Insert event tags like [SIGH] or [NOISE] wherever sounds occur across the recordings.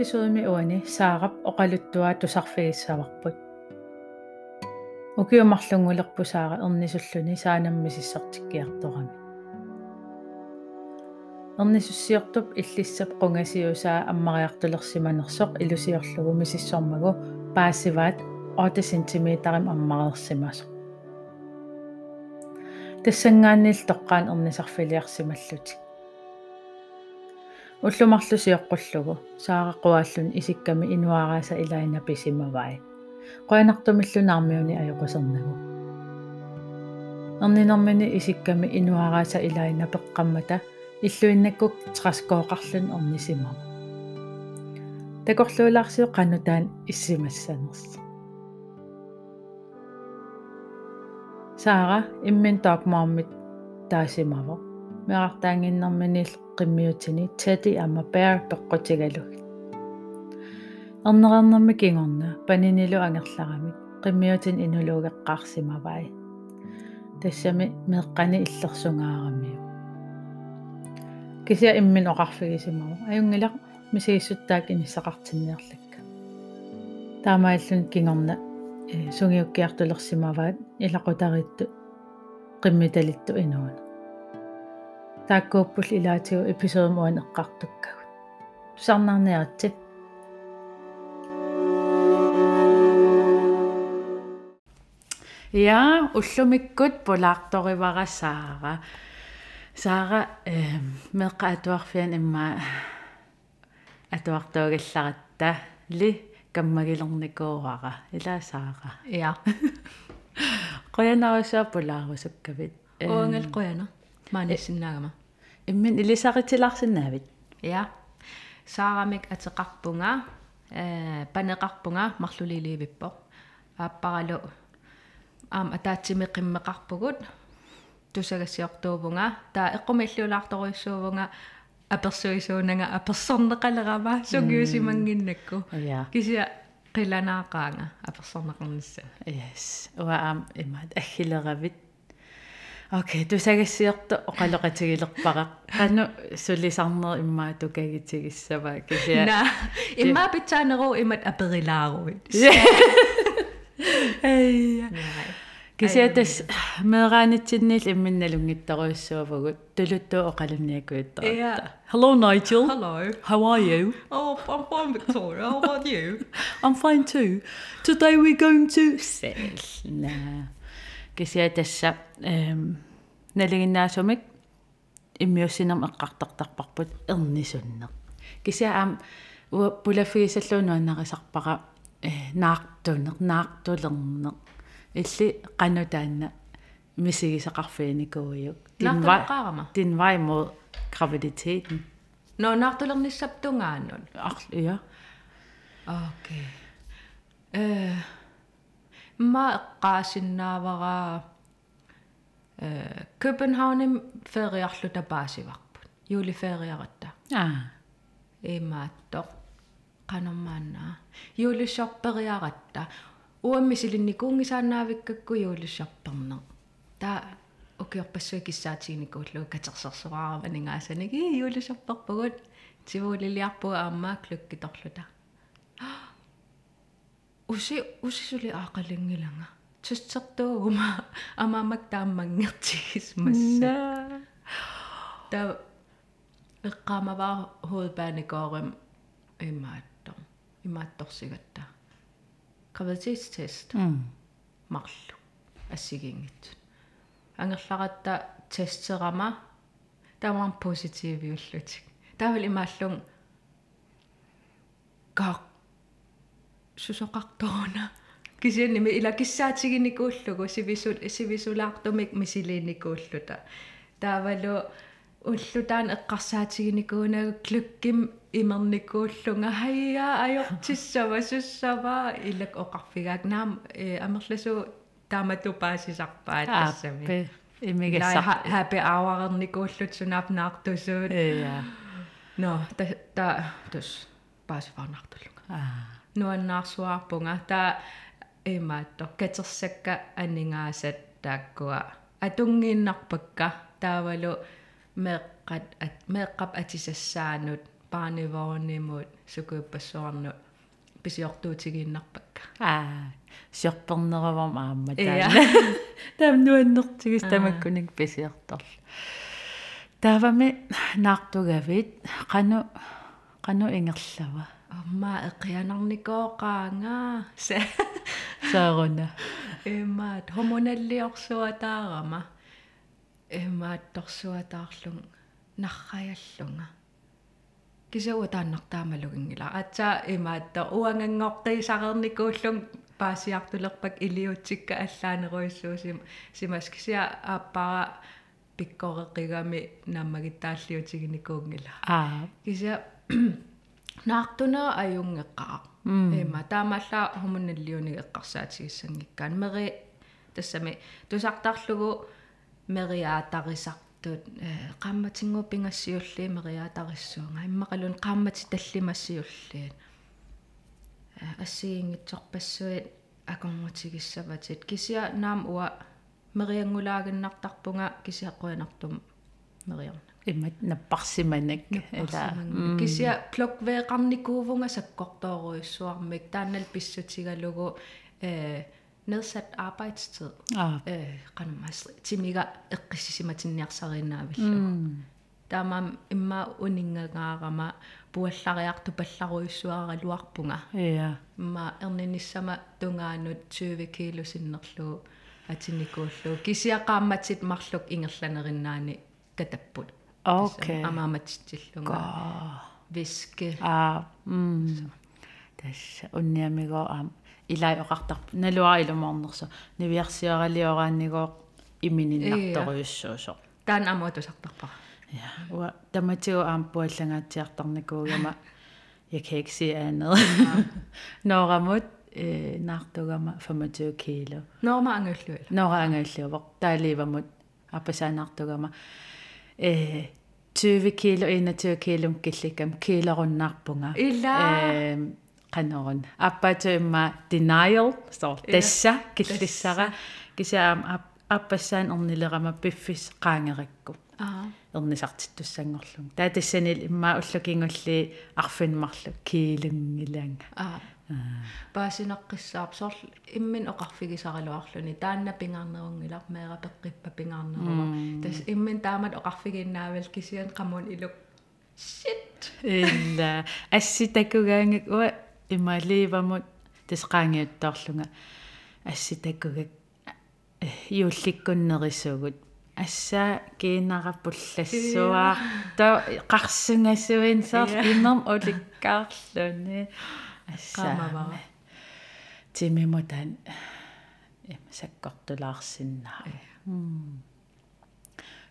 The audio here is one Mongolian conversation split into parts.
episoodemi uani saarap oqaluttua tusarfigissavарput ukiumarlungulerpu saara ernisulluni saanammisissertikkiartorami ernisussiortup иллиссап qungasiusaa аммариартулерсиманерсоq илусиорлугу мисиссормагу паассиваат 8 см аммарерсимасо тассангааннил тоққаан ернисарфилиарсималлутик уллумарлусиоққуллугу саараққуааллун исикками инуарааса илаина писимавай қуянартумиллунаармиуни ajоқусернагу эрнинэрмини исикками инуарааса илаина пеққаммата иллуиннаккук траскооқарлун эрнисимама такорлуулаарсио қанутаан иссимассанерс саара иммин таакмаармит таасимаво меартаангиннэрминил qimmiutini tati ama bear peqqutigaluk ernerernermi kingorna paninilu angerlaramik qimmiutin inuluugeqqaarsimavai тассами меэккани иллерсунгаарами кися иммин оқарфигисимау аюнгилақ мисигиссуттаак иниссақартинниарлакка таамааллун кингорна сунгиуккиартулерсимаваат илақутаритту qimmitalittu inuuna тааккууппул илаатигу эпизод муан эққартуккагут тусарнарниарти я уллумиккут полаарторивара саара саара э меққа атуарфиан имма атуартуугалларатта ли каммагилерникуурара ила саара я qoyanarusua pulaarusukkavit оангал qoyana? Maanissinnaagama иммин илисаритиларсинаавит я саарамик атеқарпунга э панеқарпунга марлулиливиппо ааппаралу аам атаатсимеқиммеқарпугут тусагассиортуувнга таа эққумиллуулаарторуйссуувнга аперсуисуунага аперсорнеқалерама сугиусимангиннакку кися қиланаақаанга аперсорнеқарнisса yes. Уа аам имаат аггилеравит Окей, тусагассиорто оқалоқатигилерпара. Кану сулисарнер иммаа тукагитигиссава кисиа. На, иммаа питсаанеру имат аперилааруит. [LAUGHS] Эй. Кисиа тас мераанитсиннил имминналунгиттаруйссуавагут тулуттуу оқалунниакуиттарта. Hello Nigel. Hello. How are you? Oh, I'm fine Victoria. How about you? [LAUGHS] I'm fine too. Today we're going to sell. Nah. кисиа тасса эм налигиннаасумик иммиуссинерм эққартартарпарпут эрнисуннер кисиа аам пулафигисаллуунуаннарисарпара э наартунер наартулернер илли qanutaanna мисигисақарфиникууйук тинвай тинвай мо graviditeten но наартулерниссаптунгааннут ар ja окей э ма эққаасиннаавараа э København фериарлута паасиварпут юли фериаратта аа имаатто канормаанаа юлиссарпериаратта уаммисилинникуунгисаанаавиккакку юлиссарпернер таа укиорпассуи киссаатигникууллу катерсерсуарава нингаасаник и юлиссарперпагут тивуулилиарпуга аамаа клуккиторлута уси усисули аақалингилага тссертуугума амаамак тааммангертигис масса та эққаамаваа hovedbanegården имаатто имаатторсигатта graviditetstest марлу ассигингит ангерларатта тестерама positive юллутик таавал имааллун гаа сусоқарторуна кисианними ила киссаатигиникууллугу сивисул сивисулаартумик мисилиинникууллута таавалу уллутаан эққарсаатигиникуунагу клукким имерникууллунга хайя ajortissava суссава илак оқарфигаак. Наам амерласу таамату паасисарпаат тассами имигасса happy hour-никууллут сунаапнаартусуут я. Но та та тус паасифаарнартуллунга аа нуаннаарсуарпунга таа имаатто катерсакка анингаасат тааккуа атунгииннарпакка таавалу меэккат меэккап атисассаанут paanivorniimut sukuuppassuarnu pisiortuutigiinnarpakka аа сиорпернеравам аама Иа. таана таам нуаннертигис тамаккуник писиорторл таавами наартугавит кану кану ингерлава амма эқианарникооqaanga се сааруна эмаат хомоналлиорсуатаарама эмаат торсуатаарлун нарраяллунга кисауа тааннартаамалугингила атсаа эмаатта уангангоққисақерникууллун паасиартулерпак илиутсикка аллаанеруиссуусим симас кися ааппара пиккореқигами наммагиттааллиутигиникуунгила аа кися наартунера аюнгеққаа эма таамалла хумуналлиуни эққарсаатигиссангиккаан мери тассами тусартарлугу мериаатарисартут э qammatингу пингассиулли мериаатариссуунга иммақалун qamмати таллимассиуллиин э ассиингитсорпассуит акорнутигиссаватит кисиа наам уа мериангулаагиннартарпунга кисиаққуинартум мериарна иммат наппарсиманак ила кися плоквеэқарникуувунга саккортооруиссуармик тааннал писсутигалугу э nedsat arbejdstid аа øh qanummas timiga eqqissisimatinniarsarinnaavillу таамаам имма унингагаарама пуаллариарту палларуйссуараluarpunga иа. Имма эрниниссама тунгаанут 20 кило синнерлуу атиникууллуу кисиақаамматит марлук ингерланериннаани катаппут окей амааматсиллунга га виске аа м тасса унниамигоо аам илай оқартар налуа илуморнерсо нивиарсиоралиорааннигоо имининнарторуйуссуусо таан амуатусартарпара ja уа таматиу аам пуаллангаатсиартарникуугама jeg kan ikke se andet ноорамут э наартугама 25 kilo норма ангуллуила нораангааллуувоқ тааливамут апасаанаартугама э 20 kilo 21 kilo килликам килеруннаарпунга ила эм канорун аппатуимма denial соо тасса киллиссара кисаам аппассаан орнилерама пиффис qaangerikku аа ернисартиттуссангорлун таа тассанил иммаа уллукингулли арфинмарлу киилунгилаанга аа паасинаққиссаарп сорл иммин оқарфигисаралуарлуни таанна пингаарнерунгилар меера пеққиппа пингаарнерума тас иммин таамат оқарфигиннаавал кисиан қамун илук shit илла асситакугаангак уа ималиивамут тасqaangiuttaарлунга асситакугак юулликкуннерисугут ассаа кинараппуллассуаа та қарсунгасуин саар имам уликкаарлуни ассаа Qamavara. тимимутан эм саккортулаарсиннаа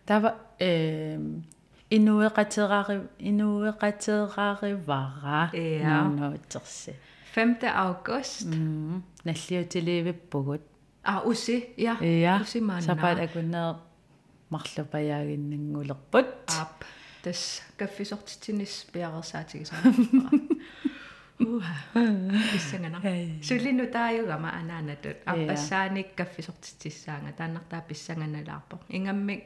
тава эм инуэқатерари инуэқатераривара Иа. нуутсерси 5. august. М наллиутиливиппугут а уси я иа уси маана сапаат акуннеэ марлупаяагиннангулерпут ап тас каффисортитинис пиарерсаатигисаа уха. Иссангана суллину тааюгама анаанатут аппассааник каффисортитиссаанга тааннартаа писсанганалаарпо ингаммик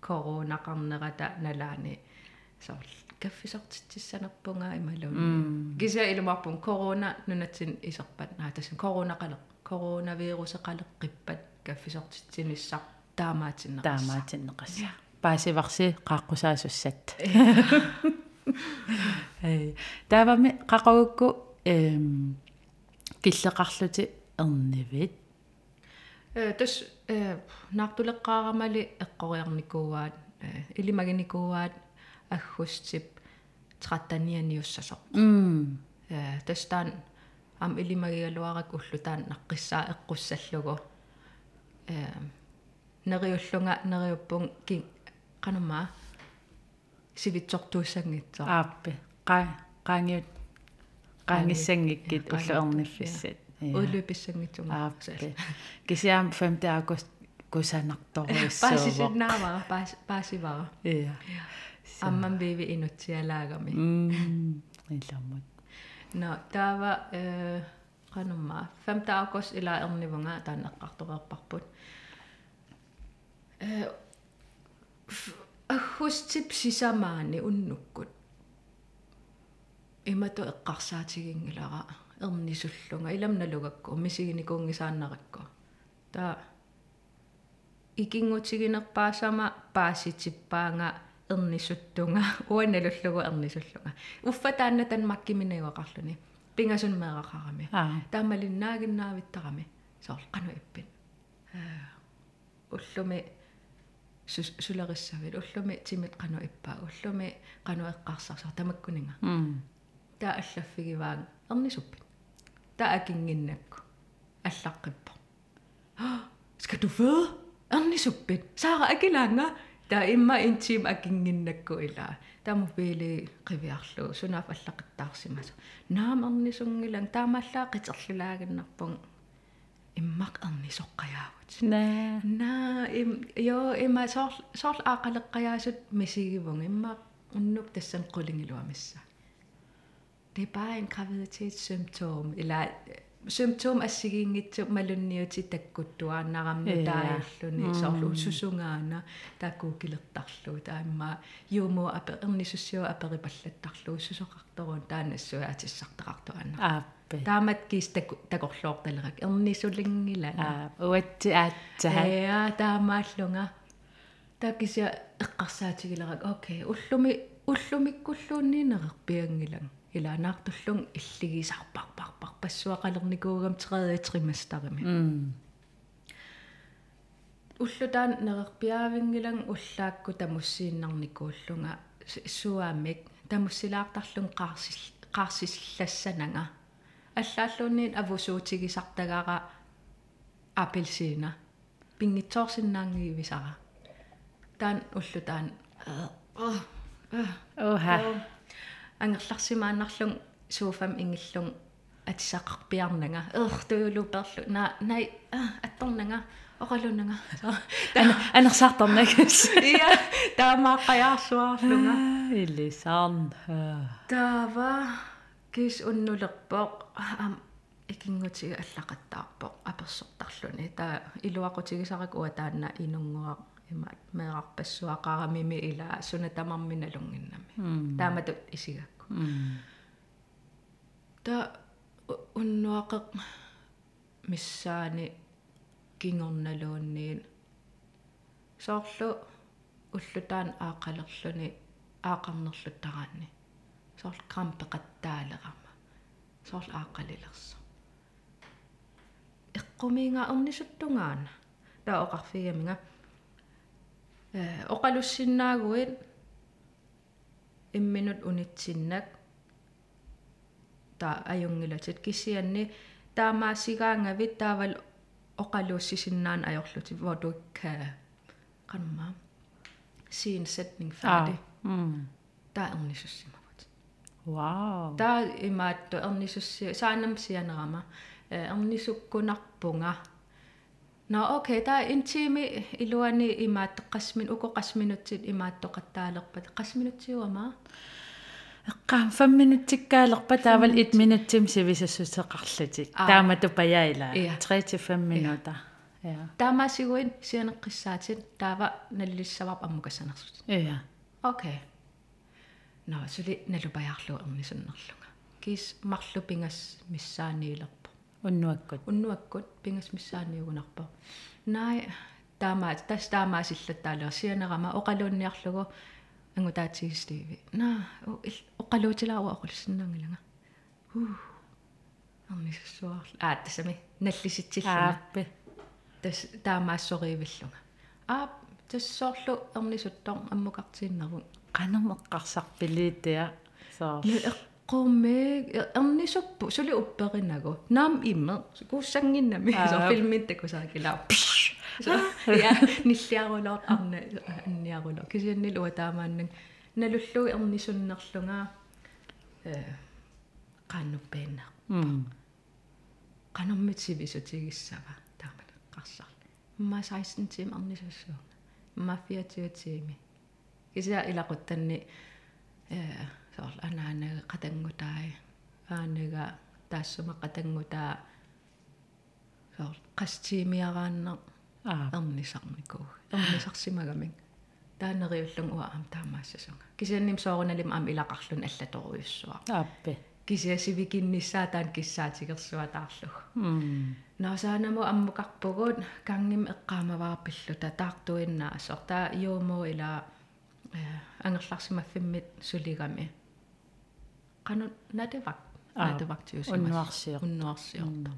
коронақарнерата налаани сорл каффисортитиссанерпунга ималун кися илумарпун корона нунатсин исерпат наа тасин коронақале коронавирусеқалеққиппат каффисортитсиниссар таамаатиннеқарса таамаатиннеқас паасиварси qaaqqusaasussat [LAUGHS] эй таавами qaqagukku эм киллеқарлути эрнивит э тас э наартулеққаарамали эққориарникууаат э илимагиникууаат аггустип 13-ниуссасо м э тастаан ам илимагигалуарак уллутаан наққиссаа эққуссаллугу э нериуллунга нериуппун ки канамаа сивитсортууссангитсоо ааппи. Qa qaangiut qaangiссангиккит уллуерниффиссат уллуписсангитсума ааппи. Кисиам 5 август кусанарторуиссуувоқ паасисиннаавара паасивара иа амман биви инутсиалаагами м иламут No, taava э qanumma 5 august ila ernivunga taaneqqartoreerparput. Э аггустип сисамаани уннуккут. имату эққарсаатигингилара эрнисуллунга иламналугакку мисигиникуунгисааннаракку таа икингутигинерпаасама пааситиппаанга эрнисуттунга [LAUGHS] уаналуллугу эрнисуллунга. Уффа таанна танмаккиминагоқарлуни пингасун меэқарами таамалиннаагиннаавиттарами соор қану иппин. Уллуми сулериссавит уллуми тимит қану иппаа уллуми қану эққарсарсар тамаккунинга таа аллаффигиваан эрнисуппит таа акингиннакку аллаққиппо ska du føde эрнисуппит саара акилаанга таа имма интим акингиннакку илаа таму пили қивиарлу сунаф аллақиттаарсимасу наам эрнисунгилан таамааллаа қитерлулаагиннарпун иммақ эрнисоққаяавут наа наа им ёо има соор соор аақалеққаяасут мисигивун имма уннук тассан қулингилуамисса det er bare en graviditetssymptom eller symptom ассигингитсу малунниути таккуттуааннарамну тааллуни соорлу сусунгаана таккуукилертарлу таамма юумо апе эрнисуссиу аперипаллаттарлу сусоқарторун таанассуаатиссартеқартуанна ааппе таамат кис такорлоорталерак эрнисулингила аа уатти аатсаа я таамааллунга такisia эққарсаатигилерак окей уллуми уллумиккуллуунниинеқарпиангилан илаанаартуллун иллигисарпарпарпар пассуақалерникуугам триатримастарими уллутаан нерерпиаавингилан уллаакку тамуссииннарникууллунга. Суаамик тамуссилаартарлун қаарсис қаарсиллассанага аллааллуунниит авусуутигисартагаара апельсина пингитсоорсиннаангиивисара таан уллутаан оха ангерларсимааннарлун сууфам ингиллун атисақарпиарнага ертуулуперлу на най атторнага оқалунага анерсаарторнагас иа таамааққаяарсуарлунга илисаарн таава кис уннулерпоқ ам икингутига аллақаттаарпоқ аперсортарлуни таа илуақутигисарак уа таанна инунгуа имаат меэрарпассуақарамими ила сунатамарминалунгиннами тааматут исигакку. Та уннуақеқ миссаани кингорналуунниин соорлу уллутаан аақалерлүни аақарнерлуттараанни соорл крампеқаттаалерама соорл аақалилерсо эққумиинга орнисуттунгаана таа оқарфигаминга э оқалуссиннаагуит имминут унитсиннак та аюнгилатит кисианни таамаасигаангавит таавал оқалууссисиннаан ajorluti hvor du ikke kan qanma sige en sætning færdig mm der er ornisussimavut wow. Der er imaat ornisussi saanam sianerama ornisukkunarpunga No okay, der er intimi iluani imaat qasmin uko qasminutsit imaat toqattaalerpat qasminutsiuama эққаам 5 минуттиккаалерпа таавал 1 минуттим сивисассутеқарлутик таамату паяила 3 til 5 минута ja таамаасигуин сианеққиссаатит таава наллиссаварп аммукассанерсут ja okay no сули налупаjaarlu эрнисуннерлунга кис марлу пингас миссааниилерпо уннуаккут. Уннуаккут пингас миссааниугунарпо наи таамаа тас таамаасиллаттаалер сианерама оқалуунниарлугу ангутаатигистиви на оқалуутилаару оқулсиннаангилага ху арнисуарла аа тасами наллиситсиллана тас таамаассориивиллунга аа тассоорлу эрнисуттор аммукартииннеру qanum eqqarsarpiliitia soo эққумми эрнисуппу сули упперинагу наам имме кууссангиннами со филмиттакусаакилаа я ниллиарулоор арна анниарулоо кисианнилуа таамааннак налуллуи эрнисуннерлунгаа э qannuppeena qanummitсивисутигиссава таамат қарсар ма 16 тим арнисассуунга ма 24 тими кися илақуттанни э соор анаанага қатангутаи аанага таассума қатангутаа соор қастиимиарааннер эрнисарникуу эрнисарсимагамик таанериуллун уа аам таамаассасунга кисианним сооруналим аам илақарлун аллаторуйуссуа ааппи кисиасивикиннissaа таан киссаатигерсуа таарлуг м наасаанаму аммукарпугут кангим эққаамаваарпиллута таартуиннаа асор таа юумо ила ангерларсимаффиммит сулигами кану надевак надевактиусимас уннуарсиор уннуарсиорта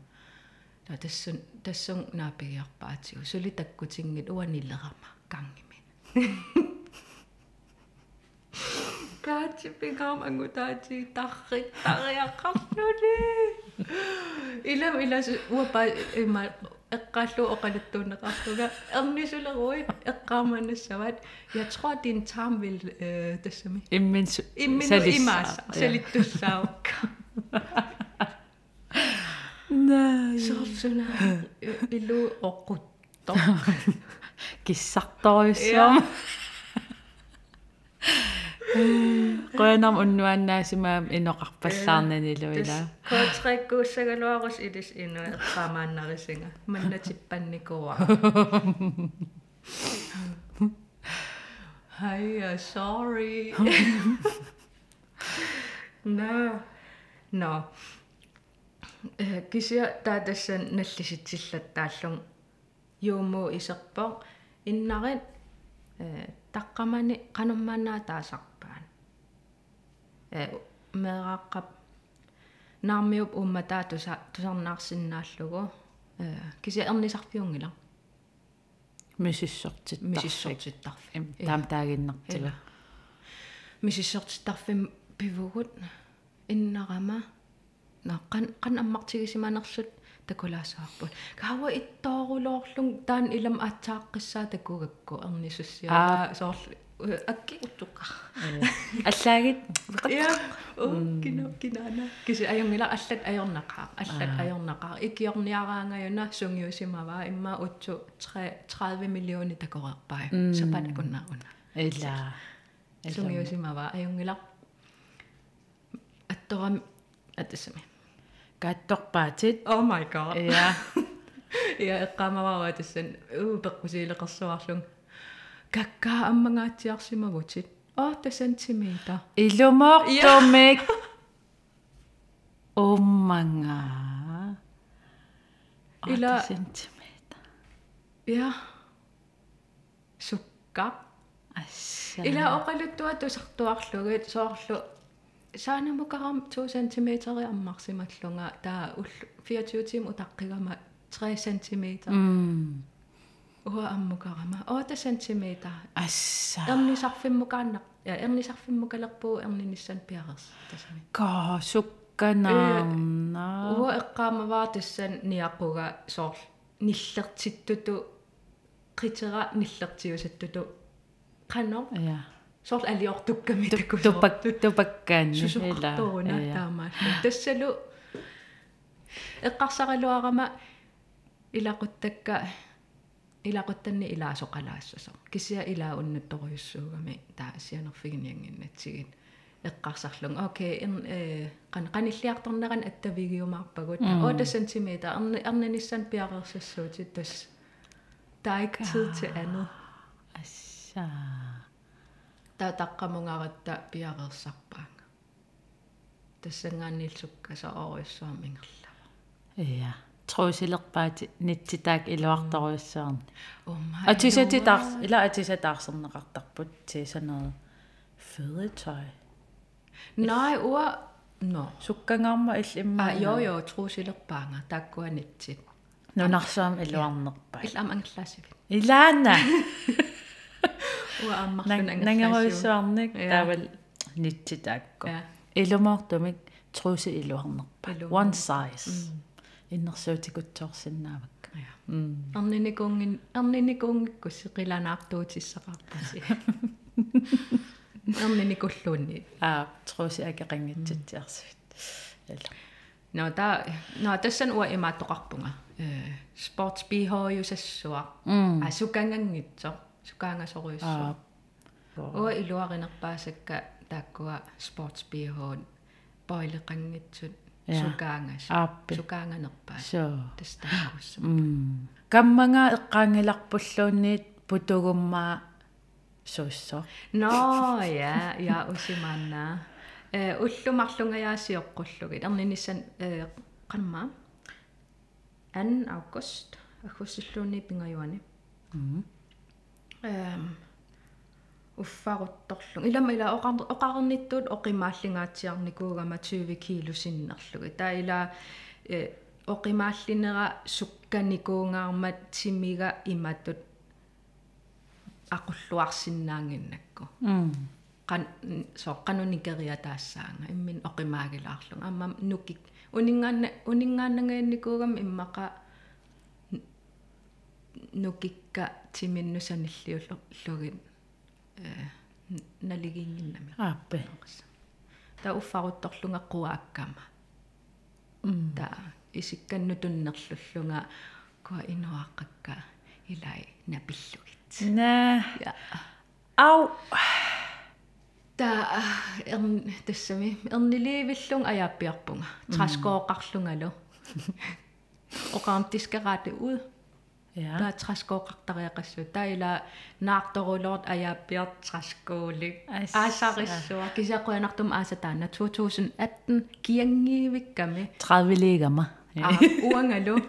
та тассун тассун наапигиарпаатигу сули таккутингит уанилерама кангими. Kaatsi pingam angu taatsi tarrik tariaqarluni. Ilam ilas uapa ima Eqqallu oqaluttuunneqartuga ernisulerui eqqaamannassavat jeg tror din tarm vil eh, øh, tassami immin immin imas selittussaukka nej sorsuna illu oqqutto [LAUGHS] kissartorussum [LAUGHS] qoyanam unnuannaasimaam inoqarpallаарnanilуила kootrekkuussaгаluarus ilis inu eqqaamaannarisinga mannatippannikua Hi, sorry. no. No. Э кися таатассан наллиситсиллаттааллун юумуу исерпоо иннарит э таққамани қануммаанаа таасарпаан э мерааққап наамиуп умматаа туса тусарнаарсиннааллугу э кися ернисарфиунгила мисиссортит мисиссортиттарфи им таам таагиннартила. мисиссортиттарфим пивугут иннарама нааққан қан аммартигисиманерсут такулаасаарпут каава иттоорулоорлун таан илам аатсааққиссаа такугакку ернисуссиа соорл акки уттуққа аллаагит я о кино кинана киси аюнгила аллат аёрнақаа аллат аёрнақаа икиорниараангаюна сунгиусимава имма утсу 30 миллиони такореерпаа сапат акуннааруна ила сунгиусимава аюнгила атторам атсами каатторпаатит oh my god. Я я эққамаваа тассан уу пеққусиилеқарсуарлун какка аммагаатиарсимагутит оо та сантиметр илумоортумик омманга Ила- сантиметр я сукка асса ила оқалуттуа тусартуарлугит соорлу саанамукарам 2 см аммарсималлунга таа ул 24 тим утаққигама 3 см м уа аммукарама 8 см асса эрнисарфиммукааннақ эрнисарфиммукалерпуу эрниниссан пиарерс тасами. Ка сукканаарна уа эққаамаваа тассан ниаққуга соор ниллертиттуту қитера ниллертиусаттуту қано я соор алиортукками таку тупак тупаккаани сусуқартууна таамаалла тассалу эққарсаралуарама илақуттакка илақуттанни илаасоқалаассасо кисиа илаа уннутторуйуссуугами таа сианерфигиниангиннатсигит эққарсарлун окей ин э кан каниллиарторнеран аттавигиумаарпагут. 8 см арни арниниссан пиарерсассуутит тас der er ikke tid til andet. асса Der taqqamungaratта piarersarpaanga. тассангаанниилсукка саоруйссуамингерлава я трусилерпаати нитситаак илуарторуйссаарни умма атисатитаар ила атисатаарсернеқартарпут тисанер fødetøj nej uа no суккангаарма ил имма а jo jo trusilerpaanga taakkuanitsit нунарсаам илуарнерпаа ил am anglасивит илаана уа аммарлун англасивит нангеруйссуарник Ja. таавал нитситаакку ja илумаартумик труси илуарнерпа Илумаар. one size. Иннерсуутикутсоорсинаавак ja м арниникунгин арниникунгиккусси qilanaartuutissaqarpasi арниникуллуунни а труси акеқингитситсиарсивит ила no та no тассан уа имааттоқарпунга э sports bh юсассуа м а уа илуаринерпаасакка тааккуа bh поилеқангитсут Ja. сукаангас ааппи сукаанганерпаас so тастааккуссама м камманга эққаангиларпуллуунниит путугуммаа суиссоо no ja ja usimanna э уллумарлунгаяасиоққуллугит эрниниссан э қанма 2 август аггуссиллууни пингаюани эм уффарутторлу илама ила оқарнитtuут оқимааллингаатсиарникуугама 20 кило синнерлуги таа ила э оқимааллинера сукканикуунгаармат симига иматут aqulluarsinnaanginnakku qan so qanunikeriа таассаанга иммин оқимаагилаарлунга амма нукик унингаанна унингааннагааникуугам иммаqa нукикка тиминнусаниллиуллугит э налигингиннами ааппе та уффарутторлунга quaakкама та исикканну туннерллуллунга куа инуаққакка илай напиллугит на ау. Та эрн тассами эрниливиллун аяаппиарпунга. Траскооқарлунгалу оқаамтискераати уд ja таа траскооқартариақассу таила наарторулорт аяаппиарт траскуулик аасариссуа кисақуянартум аасатаана 2018 киангиивикками 30 ligama а уангалу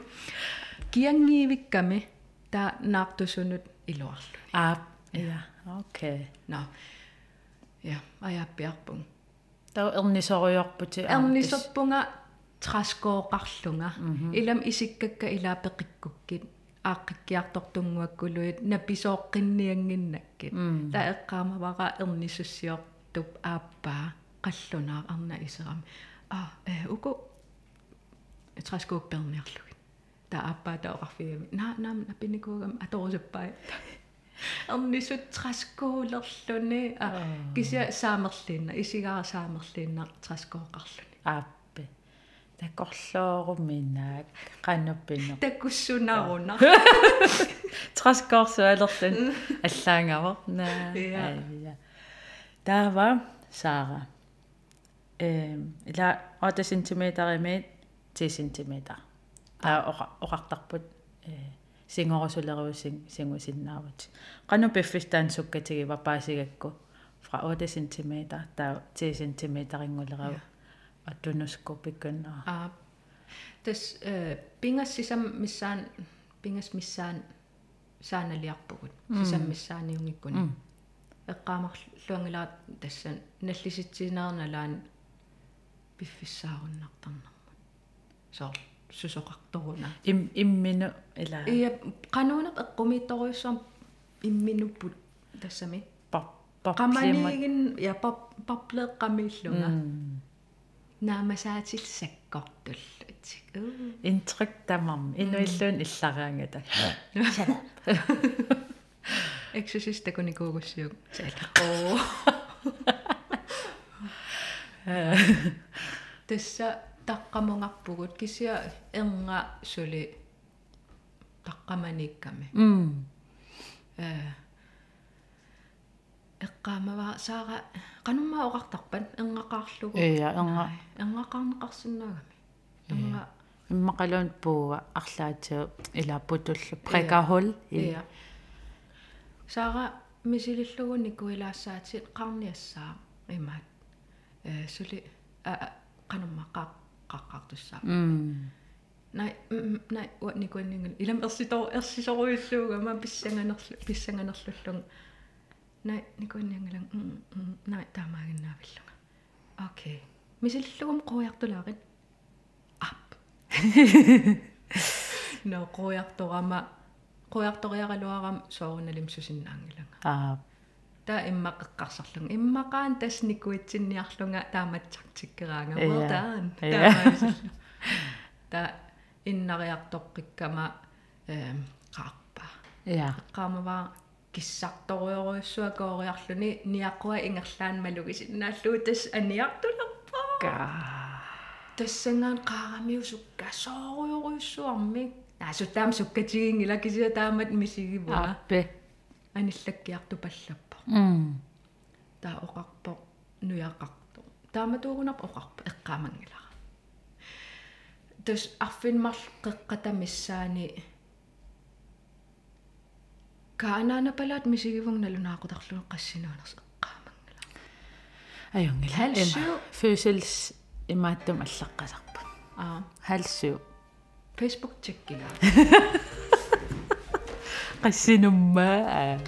киангиивикками таа наартусунут илуарлу. А ja okay на. Я аяаппиарпун таа эрнисориорпути эрнисерпунга траскооқарлунга илам исиккакка илаапеқиккуккит ааққиккиартортунгуаккулуит написооққинниангиннаккит таа эққаамавара эрнисуссиортуп ааппаа қаллунаа арна исерам. А э уку траскоопперниарлугит таа ааппаа таоқарфигами наа наам напиникуугам аторусаппаа [LAUGHS] эрнисут траскуулерлуни а кися саамерлинна исигара саамерлинна траскооқарлуни ааппе такорлооруминаак qannuppinnер такуссунаруна траскоорсуалерлун [LAUGHS] аллаангавер наа Ja. таава саара эм ила 8 см имит 10 см таа оqa оқартарпут э сингорусулеруусин сингусиннаават qanu piffistaan sukkatigi vapaasigakku fra 8 cm taa 10 cm iнгулерау аттунуску пиккуннаа а тас э пингас сисам миссаан пингас миссаан сааналиарпугут сисам миссааниунгиккуни эққаамарлуангилаат тассан наллиситсинерналаан пиффиссааруннартарнармут соо сусоқарторуна им иммину ила ия кануунеқ эққумиитторуйссуам имминуппут тассами пап пап qamaniigin ja pap papleqqamiillunga naamasaatillsakkortullut интрик тамарм инуиллуун иллараангата exorcist takunikuugussiuk saala oo tassa taqqamungarpugut kisia erna suli taqqamaniikkami м э эққаамава саара qanummaa oqartarpan engaqaarlugu ия ерга engaqaarneqarsinnagami enga иммақалуун пууа арлаатиу илааппутуллу прекахол Iya. Sara misilillugu nikuilaasaati qarniassaa imaat. Э сули а qanumma qa qaqqartussaa. м. Nai nai wa nikuinningun ilam ersitoo ersisoruissuuga ma nai nikuniangalang mm mm nai taamaaginnaavillunga okay misillugum quiartulaaqit ap no quiartorama quiartoriaqaluaram soornalim susinnaangilanga ap ta imma qeqqarsarlung immaqaan tas nikuitsinniarlunga taamatsartikkeraanga well done taamaamisallu ta innariartoqqikkama ehm qaarpa ja qaamavaa [LAUGHS] коориарлуни ниаққуа ингерлаан малугисиннааллуу тас аниартулерпаа ка тассангаан қаарамиусукка сооруйоруйссуарми наасутаам суккатигингила кисиа таамат мисигивуа ааппе аниллаккиарту паллаппа м таа оқарпо нуяақарто тааматуугунап оқарпа эққаамангилара тус арфинмарл қеққата миссаани kaanaana palaat misigivungnalunaaqutaqlunu qassinuuners eqqaamangala ajungila Halsuu. fødsels imaattum allaqqasarpa aa halsuu facebook checkila qassinummaa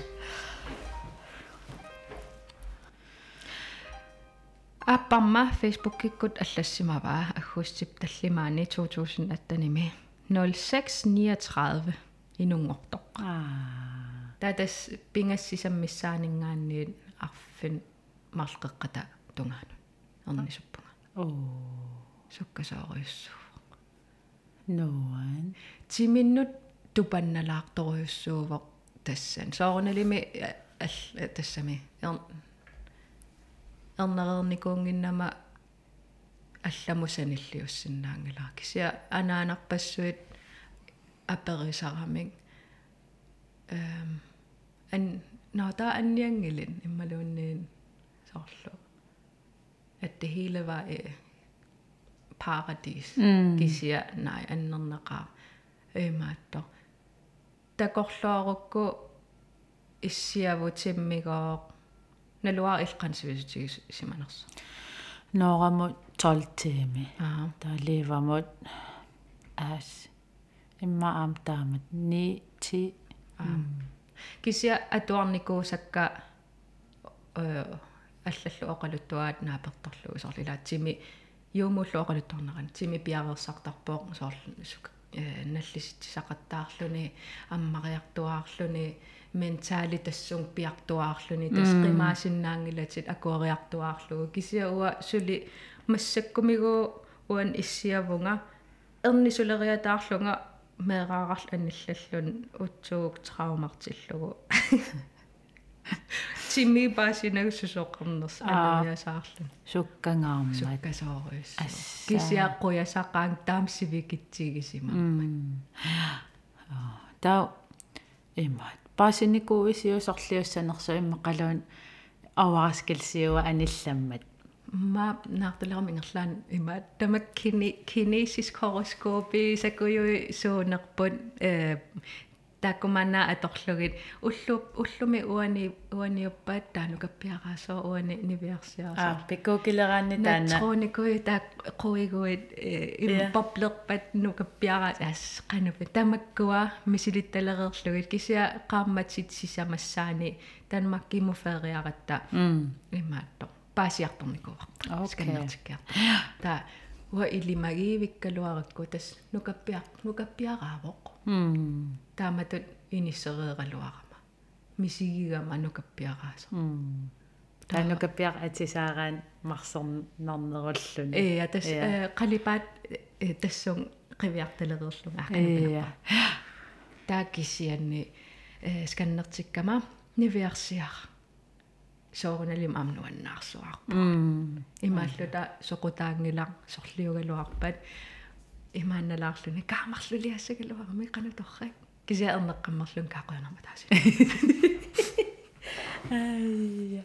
аппарма фейсбуккиккут аллассимаваа аггуссип таллимаани 2018ними 0639 инунгортоқ. Аа татас пингассисаммиссаанингаанниит арфин марлеққата тунгаану ернисуппунга оо суккасоориуссуу нуан тиминнут тупанналаарторюссуувоқ тассан соорналими алла тассами ер ернерерникуунгиннама алламусаниллиуссиннаангилаа кися анаанарпассуит аперисарамик эм Ан нота анниангилин иммалуунниин соорлу at det hele var øh, paradis. Mm. Kisia nej annerneqa ømattor. Der går lorukku issiavu timmigoq naluar ilqansivisutis simaners. nooramut 12 tiimi Аа. таалиивамут аас имма аам таамат 9 10 Kisia atuarnikuusakka э аллаллу оқалуттуаат нааперторлугу соорлилаат тими юумуллу оқалутторнеран тими пиаверсартарпоқ соорлу сук э наллиситсақаттаарлүни аммариартуаарлүни ментаали тассун пиартуаарлүни тасқимаасиннаангилатит акуариартуаарлугу кisia уа сули массаккумигу уан иссиавунга эрнисулериатаарлунга меэраарал аниллаллун утсуук траумартиллугу тими [LAUGHS] паасинагсусоққарнерс алуясаарлун суккангаармат суккасоориус кисиаққуясақаан таамсивикитсигисима таа имма қалуун авааскилсиуа анилламмат ма наарталерам ингерлаан има тамак кини кинесиск хороскопи сакуйуи суунерпут э такумана аторлугит уллу уллуми уани уаниуппаат таанукаппиараасоо уани нивиарсиарсаа аа пиккукилераанни таана натроникуи таак қуигуит импоплерпат нукаппиараа аас қанупи тамаккуа мисилитталерерлугит кися qaammatsit сисамассаани танмаккиму фериаратта м имаатто паасиарторникуа Окей. сканнертиккиар та уа илимагиивиккалуаракку тас нукаппиар нукаппиараавоқ м тааматут иниссереералуарама мисигигама нукаппиарааса м таанукаппиар атисаараан марсорнернеруллуни э тас Иа. қалипаат тассун қивиарталерерлунга Иа. акканаппа тааккисианни э сканнертиккама нивиарсиар соорналим амнуаннаарсуар м имааллута соқутаангилар сорлиугалуарпат имаанналаарлуни каамарлулиассагалуарами кануторрак кися эрнеққаммерлун каақуянарма тааси Ai.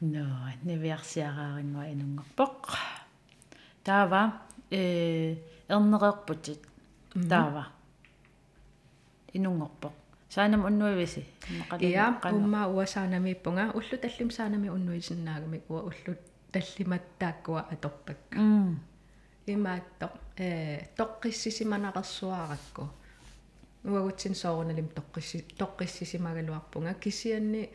No, niviarsiaraaringua inungerpoq. Taava э эрнереерпутит. Таава. Inungerpoq. Saanam unnuivisi. иа умма уасаанамииппунга уллу таллим саанами уннуисиннаагами уа уллу таллиматтааккуа аторпакка М. имаатто э тоққиссисиманақерсуаракку уагутсин соорналим тоққисси тоққиссисимагалуарпунга кисианни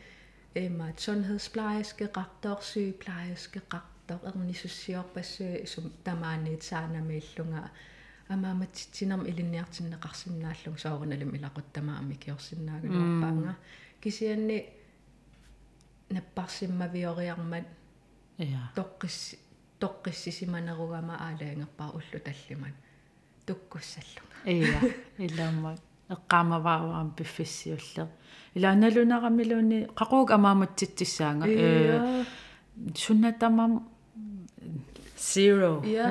имаат sundhedsplejerske qaqtor sygeplejerske qaqtor ernissussiorpassu sum tamaaniit saanamiillunga амааматситсинерм илинниартиннеқарсинааллуг соорналим илақуттамаами киорсинаагалуарпаанга кисианни наппарсиммавиориармат Ja. тоққисси тоққиссисиманеругама аалаангерпаа уллу таллимат туккуссаллуга Iya. Illamma эққаамавааваам пиффиссиуллер. Илааналунерамилуни қақууг амааматситсаанга э суннатамам zero Ja.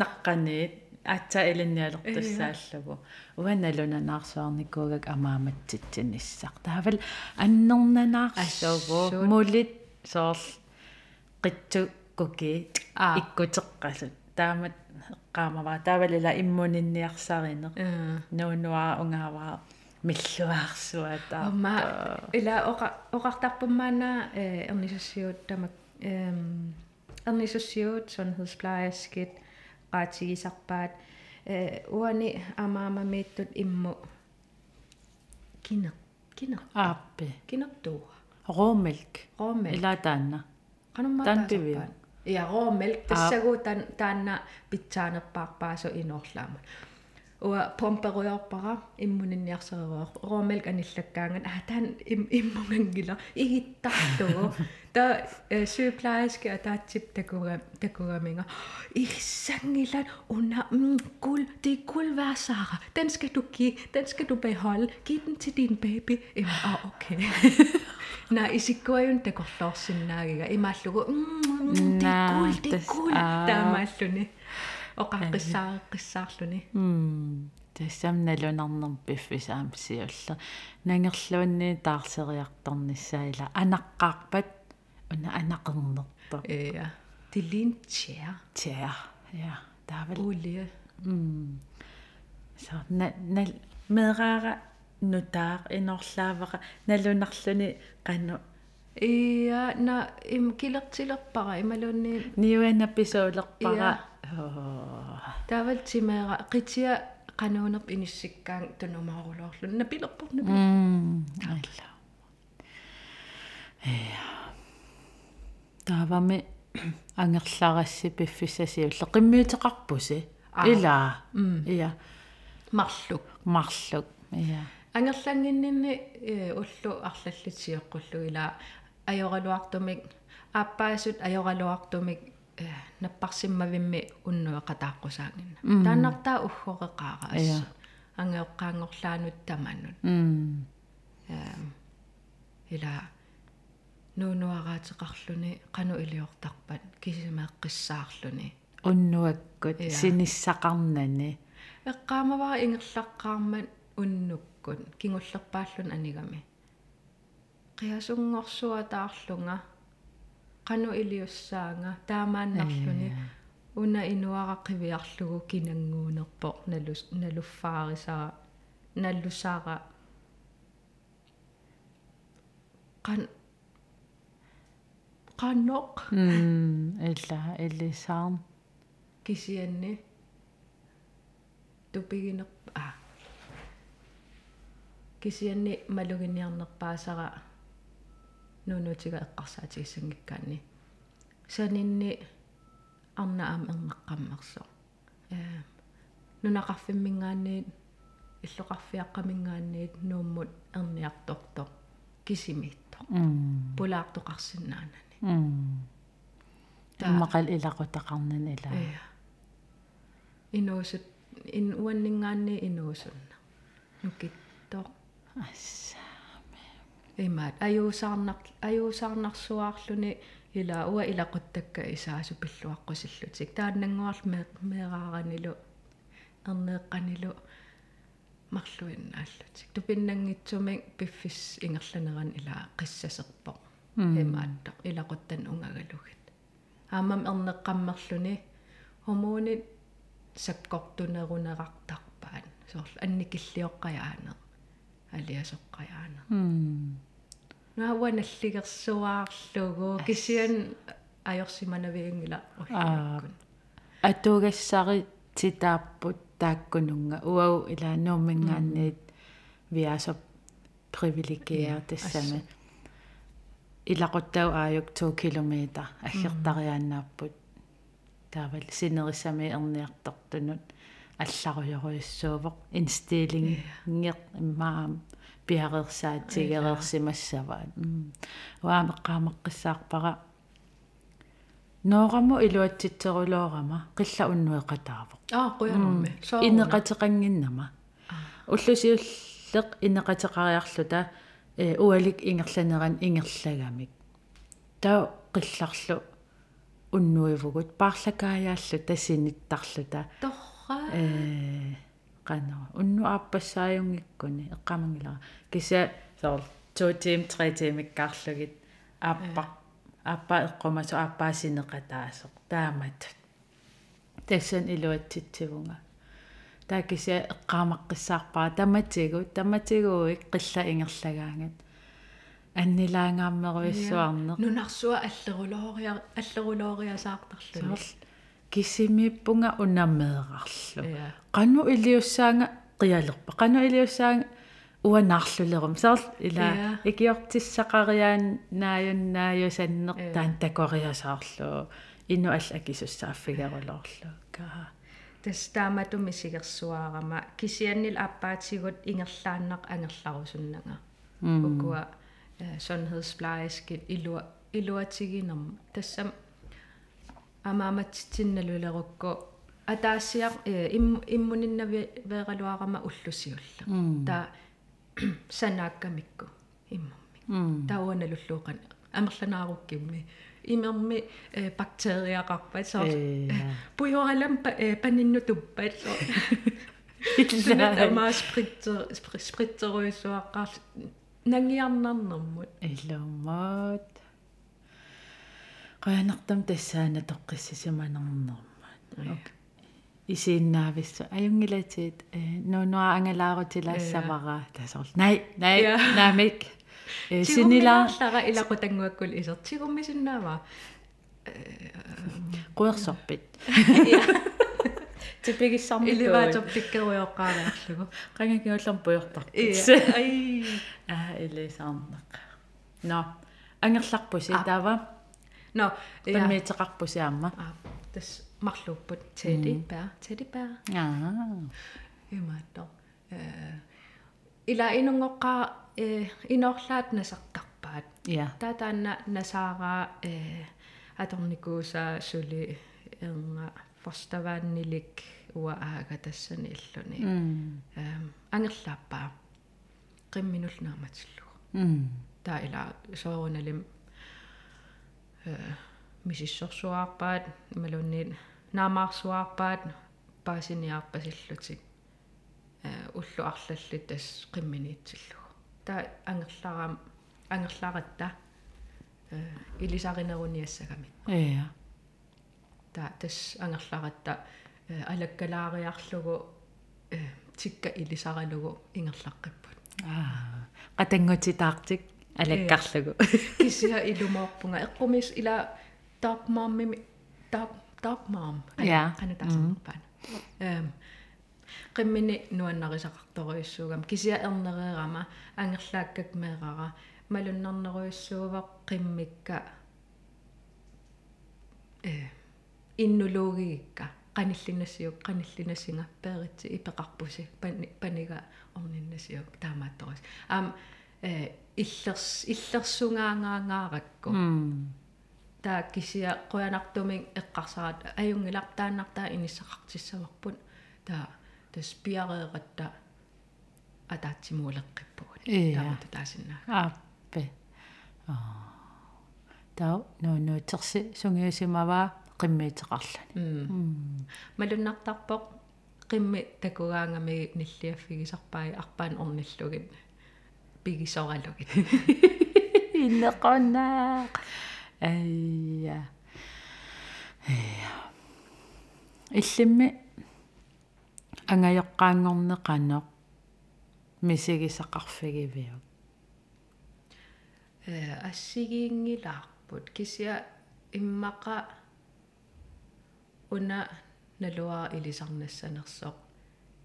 Наққаниит атса илинниалертассааллагу уаналунанаарсуарникуугак амааматситсиниссақ таавал аннернанаарсугу Ассут. мулит соорл қитсу куки Аа. иккутеққасут таамат эққаамаваа таавалила иммунинниарсаринеқ э. Нуунуаа унгааваа миллуаарсуата ма ила оqa oqartarpummaana ernissussiut tamak ehm ernissussiut sundhedsplejerskit qaatigisarpaat uani amaamamiittut immu kiner kiner ааппи. Kinertuura råmælk råmælk ила таанна. Qanumma Tanpivi. ja råmælk tassagu tan taanna pitsaanerpaarpaasu inorlaama уа помперуйорпара иммунинниарсерируа ромелк аниллаккаанган а таан иммунгангила игиттартугу та сюплайски атаатсип такуга такугаминга иссангилат уна guld det er guld værd Sara den skal du give den skal du beholde giv den til din baby Emma ah okay Nej, isikkoyun takorlorsinnaagiga imallugu det er guld det er guld taamalluni Oqaqqissaa qissaarluni м тассам налунарнер пиффисаамсиулла нангерлуанни таарсериарторниссаила анаққарпат уна анақернерто ja det ligner tjær тя ja таавал. Olie м så на нал мераара нутаар иноорлааваqa налунарлуни qannu ja na im kilertilerpara imalunni. Ниуанапписуулерпара taval timeera qitia qanuunerp inissikkaang tunumaarulorlun napilerpor napi м алла я таавами ангерларасси пиффиссасиулле қиммиутеқарпуси илаа ия marluk. Марлук ия анерлангиннинни уллу арлаллитиоққуллу ила ajorluartumik ааппаасут ajorluartumik наппарсиммавимми уннуэқатааққусаангинна тааннартаа уггореқаара асса ангеоққаангорлаанут таманут м ила нуунуараатеқарлүни қану илиортарпат кисимаэққиссаарлүни уннуаккут синиссақарнани эққаамавара ингерлаққармат уннуккут кингуллерпааллун анигами қиасунгорсуатаарлунга qanu iliussaanga taamaannarluni una inuaraqqiviarlugu kinanguunerpo nalus naluffaarisara nallusaara qan qannoq м илла илисаарн kisianni tupigineq а kisianni maluginiarnerpaasara нуунуутига эққарсаатигиссангиккаанни санинни арна аам эрнеққаммерсо э нунақарфиммингаанниит иллоқарфиаққамингаанниит нууммут эрниарторто кисимиитто м пулаартоқарсинаанани м таммақал илақутақарнан ила э инуусут ин уаннингаанни инуусунна нукиттоо асса имаат. Аюусаарнар аюусаарнарсуаарлүни ила уа илақуттакка исаасу пиллуаққусиллутик тааннангуарл меэрааранилу эрнеэққанилу марлуиннааллутик тупиннангитсумик пиффис ингерланеран ила қиссасерпоқ имаатто илақуттан унгагалугит аамам эрнеққаммерлүни хомуунит саккортунерунерартарпаат соорл анникиллиоққаяанер алиасоққаяана. М науаналлигерсуаарлугу кисиан ajorsimanavиингила уллуккун атугассари титааппут тааккунунга. Уау илаанууммингаанниит виасоп привилегиер тассами илақуттау ааюк 2 км аггертариааннааппут таавал синерissami эрниартортунут алларуйоруйссуувоқ инстилинг нгер иммаам пиарерсаатигерерсимассаваат уаамеққаамеққиссаарпара ноорамо илуатситсерулоорама қилла уннуэқатаавоқ аа қуянумми инеқатеқангиннама уллусиуллеқ инеқатеқариарлута э уалик ингерланеран ингерлагамик таа қилларлу уннуивгут paarlakaayaаллу тассиниттарлута торра э qano unnu aappassaajuнгиккуни эққамангилара киса соор 2 тим 3 тим иккаарлугит ааппа ааппа эққумасу ааппаасинеқатаасоқ таамат. Тассан илуатситсивунга. Таакися эққаамаққиссаарпара таматигу таматигуик қилла ингерлагаангат аннилаангаармеруйссуарнеқ нунарсуа аллерулоориа аллерулоориасаартарлуни кисимиппунга унаммеэрарлу кану илиуссаанга қиалерпа кану илиуссаанга уанаарлулерум саар ила икиортиссақариаан нааюннааюсаннеқ таан такориасаарлу ину алла кисуссааффигерулоорлу каа тас тааматуми сигерсуаарама кисианнил аппаатигут ингерлааннақ ангерларусуннага укуа sundhedsplejerske ilua iluatiginerma тассам амааматсинналулерукку атаассиар иммуниннави веералуарама уллусиулла та санааккамикку иммамми тауаналуллууқан амерланааруккимми имерми бактериақарпат соо пуйоралам панинну туппат соо иллаа сприттер сприттеруйсуаққар нангиарнарнэрмут иллууммаат qaanartam tassaana toqqissisimanarnermat исииннаависсу аюнгилатит нунуа ангалаарутилаассавара тасорл най най намик синилаарлара илақутангуаккул исертигуммисиннаава quersorpit [LAUGHS] типигиссарми элеватор пиккеруйоққаалаарлугу qangakиуллерм пуйортарпит ай. [LAUGHS] Аа элисаарнақ но ангерларпуси таава но паммиитеқарпусиарма тас марлууппут теди паа теди паа аа имаатто э ила инунгоққаа э инорлаат насартарпаат я татаанна насаараа э аторникууса сули ернга форставааннилик уа аага тассани иллуни эм ангерлааппаа qimminul naamatillugu taa ila soorunalim мисиссорсуаарпаат малунниит наамаарсуаарпаат паасиниаарпасиллутик э уллу арлалли тас қимминиитсиллугу таа ангерларам ангерларатта. Э илисаринеруниассагами иа таа тас ангерларатта. Алаккалаариарлугу э тикка илисаралугу ингерлаққиппут аа. Qatangutitaartik алаккарлугу кисиа илумоорпунга эққумис ила dark mom мими dark dark mom ана тасарпаана эм qimмини нуаннарисақарторуйссуугам кисиа эрнереерама ангерлааккак меерара малуннарнеруйссуувақ qimмикка э иннулуугигикка qanillinasiuk qanillinassinga peeritsi ipeqarpusi paniga orninnasiuk taamaattoris aam э иллерс иллерсунгаангаагааrakku таа кисиа қуянартумин эққарсарат аюнгилар тааннартаа иниссақартиссаварпут таа таспиареератта атаатсимуулеққиппугут таамату таасиннаа. Ааппе аа таа но но терси сунгиусимаваа qimmiiteqarlani малуннартарпоқ qimmi такугаангами ниллиаффигисарпаи арпаан орниллугит пигисоралугит иннеқоннаақ айя иллимми. Ангайоққаангорнеқаноқ мисигисақарфигивиу э ассигиингилаарпут кисиа иммақа уна налуа илисарнассанерсоқ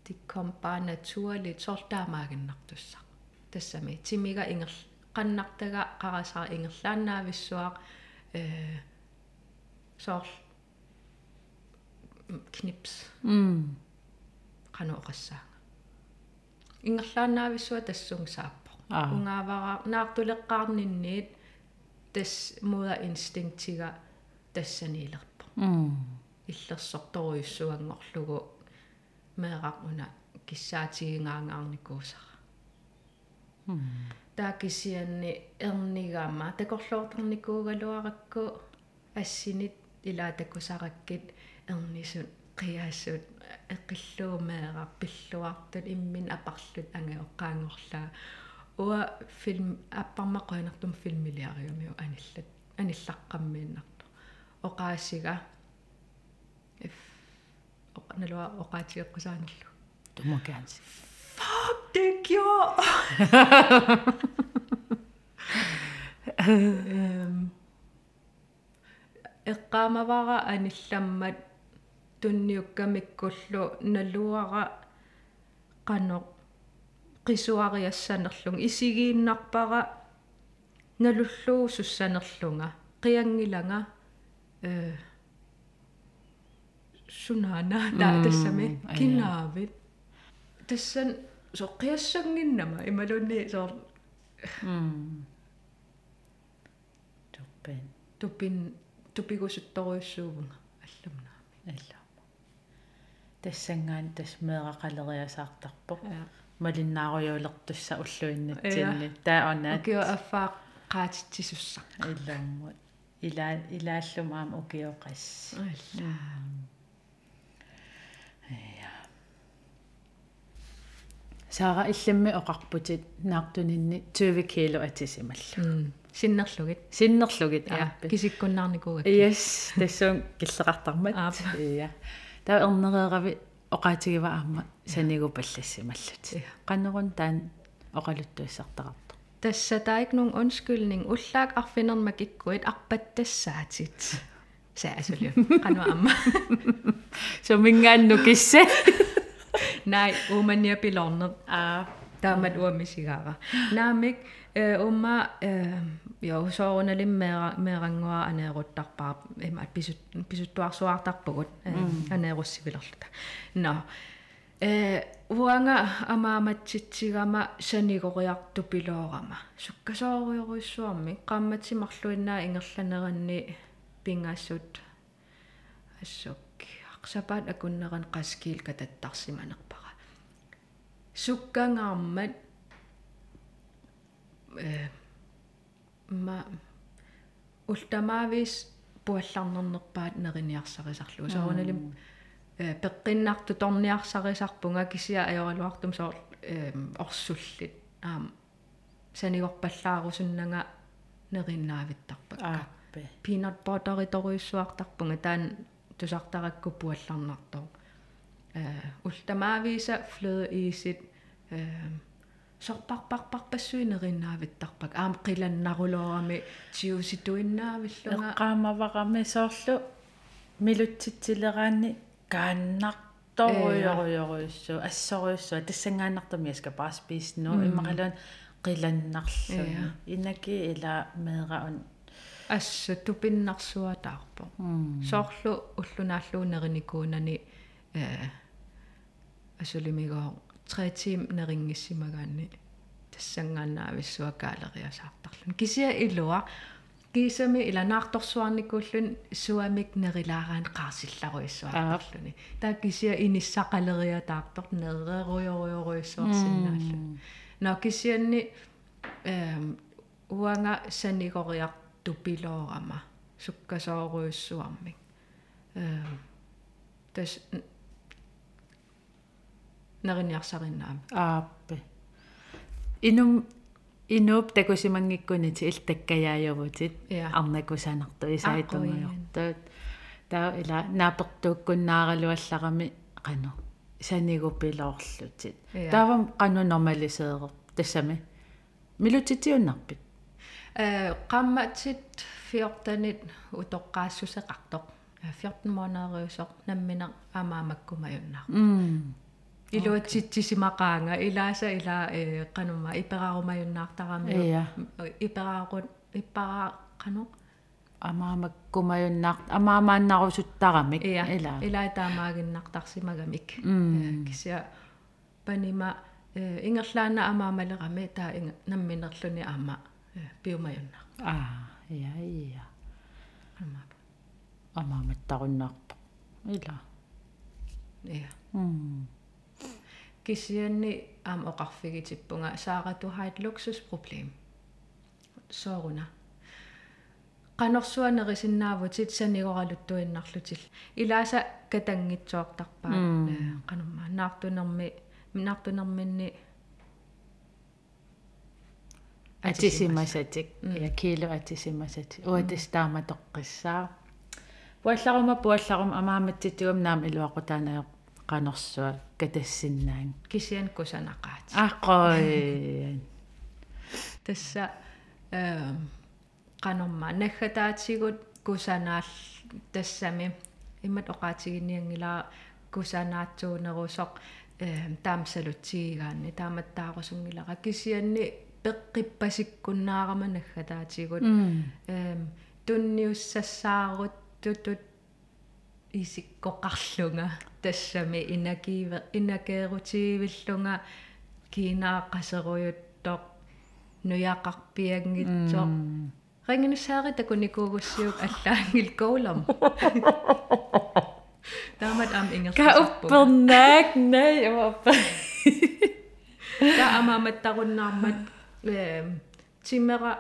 тикком паа натуалит сортаамаагиннартуссақ тассами. Тимига ингер qannartaga qarasara ingerlaannaavissуaq э соор книпс. М qanu oqassaanga ингерлааннаависсуа тассунгсааппо. Унгаавара наартулеққарнинниит тас муда инстинктига тассанилерпо. М иллерсорторуйссуангорлугу меэрақ уна киссаатигингаагаарникуусара таакисианни эрнигаама такорлуорторникуугалуаракку ассинит илаатаккусараккит эрнисут қиаассут эққиллуумеэрар пиллуартут иммин апарлут ангеоққаангорлаа уа фильм аппармақуанертум филмилиариумиу аниллат аниллаққаммииннарту оqaassiga if налуа оqaатигеққусаанерлу du må gerne sige. Fuck, det gjorde! øhm, эққаамавара анилламмат тунниуккамиккуллу налуара қано qisuariassaanerlung isigiinnarpara налуллуу суссанерлунга. Қиангилага э сунаана таа тассами кинаавит. Тассан соққиассангиннама ималунни соор м туппен. Тупин тупигусутторуйссуувнга алламнаами аллаама тассангаан тас меэқалериасаартарпо малиннааруйуулертусса уллуиннатсинни таа онаат окио аффаа qaatitsisussa илламмут илаа илааллум аама укиоқас алла я сара иллимми оқарпутит наартунинни 20 кило атисималлу синнерлугит? Синнерлугит ааппи кисиккуннаарникугак yes тассуун киллеқартармат. Я таа эрнереерави оқаатигива аама санигу паллассималлут qannerun taan oqaluttuissartaqartu Tässä der er ikke nogen undskyldning. Ullaak arfinermak ikkuit arpattassaatit. Sääsely. Kanu amma. So mingaannu kisse Nej, umania pilornet. ah Taamat uamisigara. Naamik umma jo soorunali meerangua aneeruttarpaa ima pisut pisuttuarsuartarpugut aneerussivilerluta. No. э уанга амааматситсигама санигориарту пилоорама суккасоориоруйссуарми qaammatsimарлуиннаа ингерланеранни пингаассут ассукки ақсапаат акуннеран qaskiil кататтарсиманерпара суккангаармат э ма ултамаавис пуалларнернерпаат нериниарсарисарлуга соорналим пеққиннарту торниарсарисарпунга кисиа аёралуартум соор орсуллит. Аам санигорпаллаарусуннага нериннаавиттарпак ааппе peanut butter торуйссуартарпунга таан тусартаракку пуалларнартор э ултамаависа flødeisит э сорпарпарпарпассуинериннаавиттарпак аам қиланнарулоорами тиуситуиннаавиллунга эққаамаварами соорлу милутситсилераанни kaannartoruyoruyoruissuu assoruissua тассангааннартами аска bara spise nu иммақалуан qilannarluni inaki ila meeraun ассу тупиннарсуатаарпо соорлу уллунааллуунеринникуунани э асулимигоо 3 тим нерингиссимагаанни тассангааннаависсуакаалериасаартарлун кисиа илуа кисами иланаарторсуарникууллун суамик нерилаараан qaarsillaruissuartarluni таа кисиа иниссақалериатаартор нерреруйоруйоруиссуарсинааллу но кисианни эм уанга санигориарту пилоорама суккасооруйссуармик эм тас нериниарсариннаами aappe inum inuup takusimangikkuniti il takkajaajuvutit arnakusanartu isaituнгajortuut таа ила нааперtuukkunnaaraluallarami qanu sanigupiloorlutит таавам qanu normaliseerer тассами милутитиуннарпит. э qammatsit 14-нит утоққаассусеқартоқ 14 månederøsor наммина амаамаккумаюннар. Илуатситсисимақаанга илааса ила э канума ипераарумаюннаартарами ипераарут иппара кано амаамаккумаюннаар амаамааннарусуттарамик ила ила таамаагиннартарсимагамик кися панима э ингерлаана амаамалерами таа намминерлүни аама пиумаюннар аа я я амаа. Амааматтаруннаарпо ила. Я м кисианни аам оқарфигитиппунга саарату har et luksusproblem сооруна qanorsuanerisinnaavutit sanigoraluttuinnarlutil ilaasa katangitsoortarpaa qanumma naartunermi naartunerminni атисимасатик я кило атисимасати уатис тааматоққиссаа пуалларума пуалларум амааматситигум наам илуақутаанаё qanorsuа катассиннаан кисиан кусанақаат аққой тасса э канорма наггатаатигут кусанаал тассами иммат оқаатигиниангилаа кусанаатсуунерусоқ э таамсалутсигигаанни тааматтаарусунгилара кисианни пеққиппасиккуннаарама наггатаатигут э тунниуссассаарут тутут исиккоқарлунга тассами инакииве инакеерутигивиллунга кинааққасеруйуттоқ нуяақарпиангитсоқ рингинусаари такуникуугуссиук аллаангил коулам таамат ам ингерсарпу ка уппернаак най амаппа та амааматтаруннаармат э тимера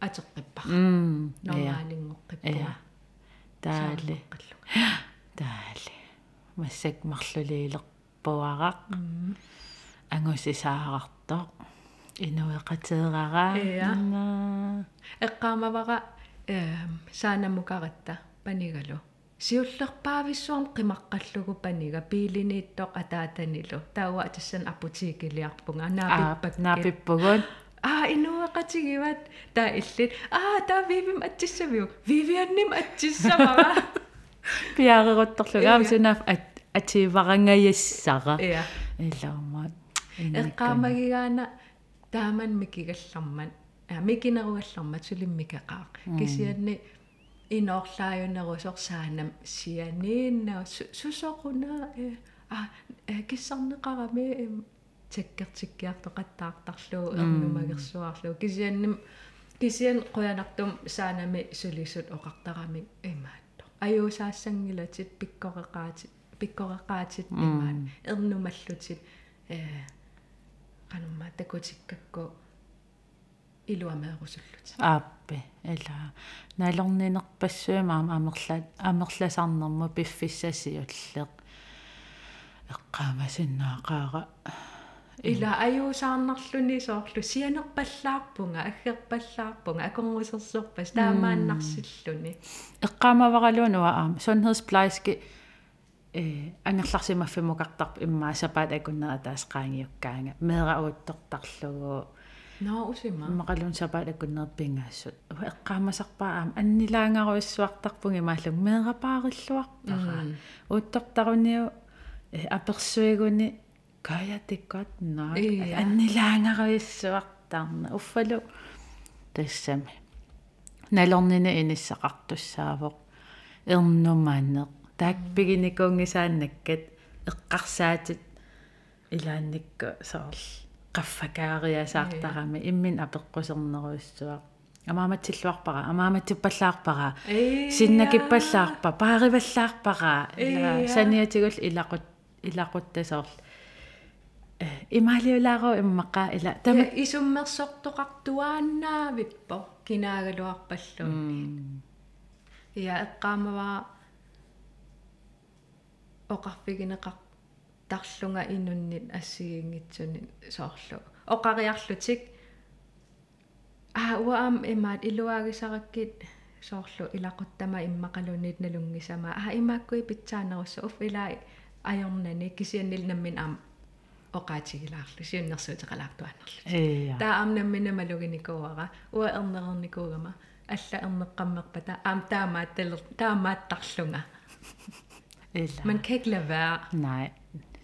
атеққиппар м нормаалингоққиппуга таали таали массак марлулиилерпуарақ ангусисаарартоқ инуэқатерара эққаамавара э саанамукаратта панигалу. Сиуллерпаависсуарм қимаққаллугу панига. Пиилинииттоқ атаатанилу. Тауа тассан апутикилиарпунга наапиппак наапиппугун а инуақатигиват таа иллит а таа вивим атсиссавиу вивианним атсиссамава пиарерутторлугаам сунаф ативарангаyassара иа илаумат эққаамагигаана тааман микигаллармат а микинеругаллармат сулиммикақаа кисианни иноорлааюнерусор саанам сианиинна сусоқуна э а киссарнеқарами таккертиккиартоқаттаартарлуу эрнумагерсуарлуу кисианним кисиан қуянартум саанами сулисут оқартарами имаатто аюусаассангилатит пиккореқаатит пиккореқаатит имаат. Эрнумаллутит э канумма такутиккакку илуамеерусуллут ааппи ила налорнинерпассуимаама амерла амерласарнерму пиффиссасиуллеқ. Эққаамасиннаақаара ила аюусаарнарлүни соорлу сианерпаллаарпунга аггерпаллаарпунга аконгусерсуорпас таамааннарсиллүни эққаамаваралуунуа аама сонхедсплайски э ангерларсимаффимукартарп иммаасапаат акуннера таас qaangiukkaanga meera uuttортарлугу ноо усима мақалун сапаат акуннер пингаассут эққаамасарпаа аама аннилаангаруиссуартарпунги мааллуг меерапаариллуарпара uuttортаруниу э аперсуигуни каятиккат наа аннилаангаруиссуартарна уффалу. Тассами налорнина иниссақартуссаавоқ эрнумаанеқ таакпигиникуунгисааннаккат эққарсаатит илаанникка саарл qaffakaaриасаартарами иммин апеққусернеруиссуа амааматсиллуарпара амааматсуппаллаарпара синнакиппаллаарпа. паариваллаарпара. Ила саниатигул илақут илақуттасоорл э имаалиулаару иммақа ила тама исуммерсортоқартуааннаавиппо кинаагалуарпаллуунни я эққаамаваа оқарфигинеқар тарлунга инуннит ассигингитсуни соорлу. Оқариарлутик. Аа уаам имаат илуаагисараккит соорлу илақуттама иммақалунит налунгисама. Аа имааккуи питсаанеруссу уф илаа ajornani kisiannil nammin am oqaatigilaarlu siunnersuutiqalaartuannarlu ия таа амнаммина малугиникууара уа эрнерерникуугама алла эрнеққаммерпата аам таамаатталер таамааттарлунга illa man kan ikke lade være nej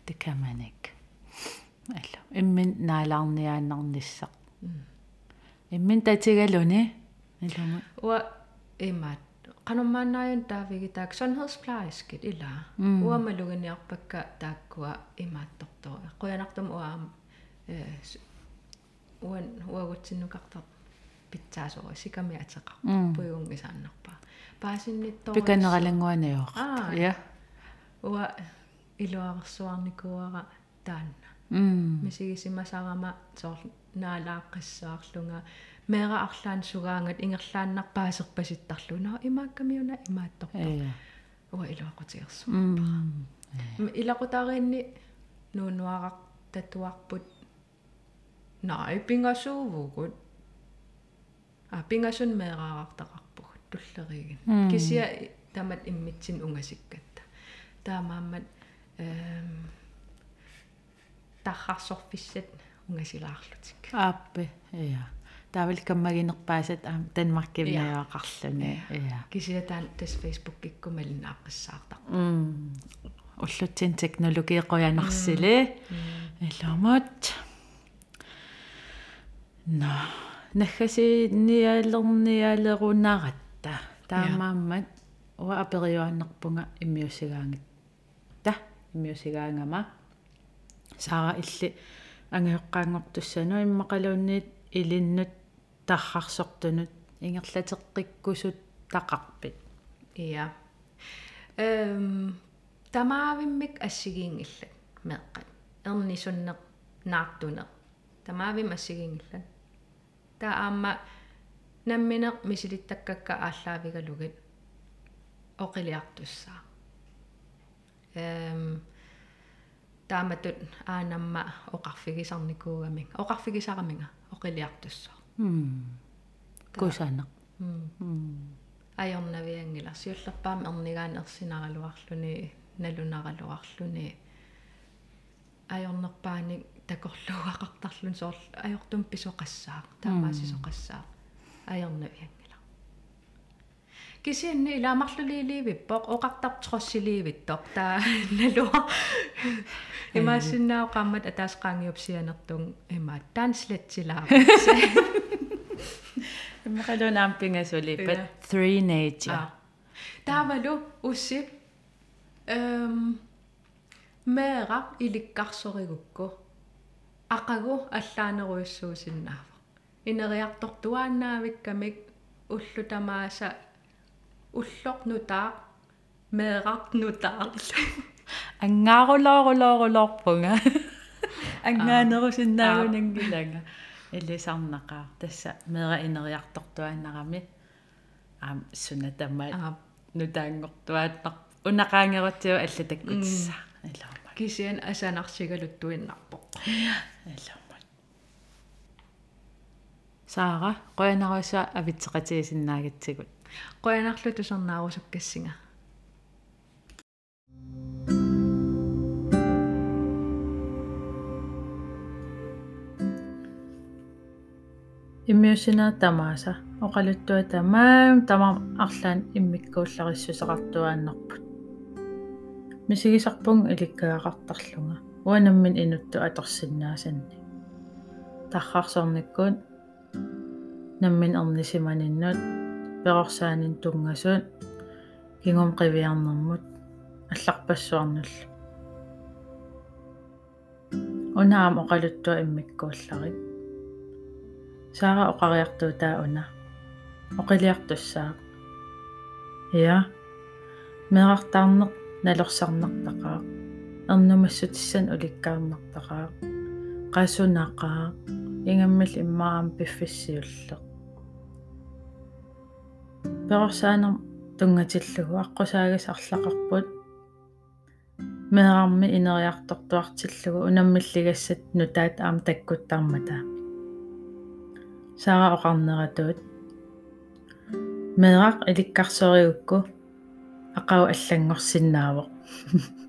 det kan man ikke eller immin naalaarniaannarnissaq immin tatigaluni iluma uа имаат qanummaannaajun taavigitaak sundhedsplejerskit ila. Uа maluginiarpakka taakkuа имаатторторуа quyanartum uaam э уан уагутсиннукартар питсаасори сиками атеqa пуйунгисааннарпаа паасинниттор пиканералангуаниор Аа. ja уа илуарерсуарникуара таанна mm. Мисигисимасарама соор наалааққиссаарлунга мера арлаан сугаангат ингерлааннарпаасерпаситтарлуна имааккамиуна имаатторпа уа илуақутиерсу mm. Илақутааринни нуунуарақ татуарпут най пингасуувгут а пингасун меэраарартақарпугут туллеригин кисия тамат иммитсин унгасиккатта таамааммат эм тархарсорфиссат унгасилаарлутик ааппи ия таавал каммагинерпаасат аа данмаркимнаавақарлуни ия кисиатаан тас фейсбук киккумалиннааққиссаартар м уллутсин технологи qoyanarсили илумут на нахаси ниалерниалерунааратта таамааммат уа апериуаннерпунга иммиусигаангит та иммиусигаангама саара илли ангиоққаангортуссану иммақалуунниит илиннут таррарсортунут ингерлатеққиккусут тақарпит. Ия. Эм тамаавиммик ассигиингиллат меэққат эрнисуннеқ наартунеқ тамаавим ассигиингиллат таа аама намминеқ мисилиттаккакка ааллаавигалугит. Оқилиартуссаа. Эм тааматут аанамма оқарфигисарникуугамик. Оқарфигисараминга оқилиартуссаа м кусанеқ м аёрнавиангила сиуллерпаами эрнигаан ерсинаралуарлүни налунаралуарлүни аёрнерпаани такорлуақартарлун соор аёртум писоқассаа таамаасисоқассаа аёрнавиангила кисианни илаамарлулииливиппоқ оқартартроссиливиттоқ таа [LAUGHS] налуа имаасиннао қаммат атаасқаангиупсианертун има танслатсилаа [LAUGHS] иммақалунаам пингасулиппат 3 nature. Таавалу усси эм мэра иликкарсоригукку. Ақагу аллаанеруйуссуусиннаава инериартортуааннаавиккамик уллу тамааса уллорнутаа мэерартнутаа ангаарулоорулоорулорпунга ангаанерусиннаагунангилага илисарнақаа тасса мера инериартортуааннарами аам сунатамаат нутаангортуаатнар унақаангерутиу аллатаккутсаа илаама кисиан асанарсигалуттуиннарпоқ илаама саара qoyanarussa авитсеқатигисиннаагатсигут qoyanarlu tusernаарусуккассинга иммиусинаа тамааса. Оқалуттуа тамаам тамам арлаан иммиккууллариссусеқартуааннарпут мисигисарпун иликкаақартарлунга уанаммин инутту аторсиннаасанни таррарсорниккуун наммин эрнисиманиннут перорсаанин тунгасуут кингум қивиарнэрмут алларпассуарнуллу унаам оқалуттуа иммиккуулларит саара оқариартуу таа уна. Оқилиартуссаа я мерартаарнеқ налорсарнартақаа эрнумассутиссан уликкаарнартақаа qasунақаа ингаммал иммаам пиффиссиуллеқ персаанер тунгатиллугу аққусаагас арлақарпут мерарми инериартортуартиллугу унаммиллигассат нутаат аам таккуттармата. Сара оқарнератуут мерақ иликкарсориукку ақау аллангорсиннаавоқ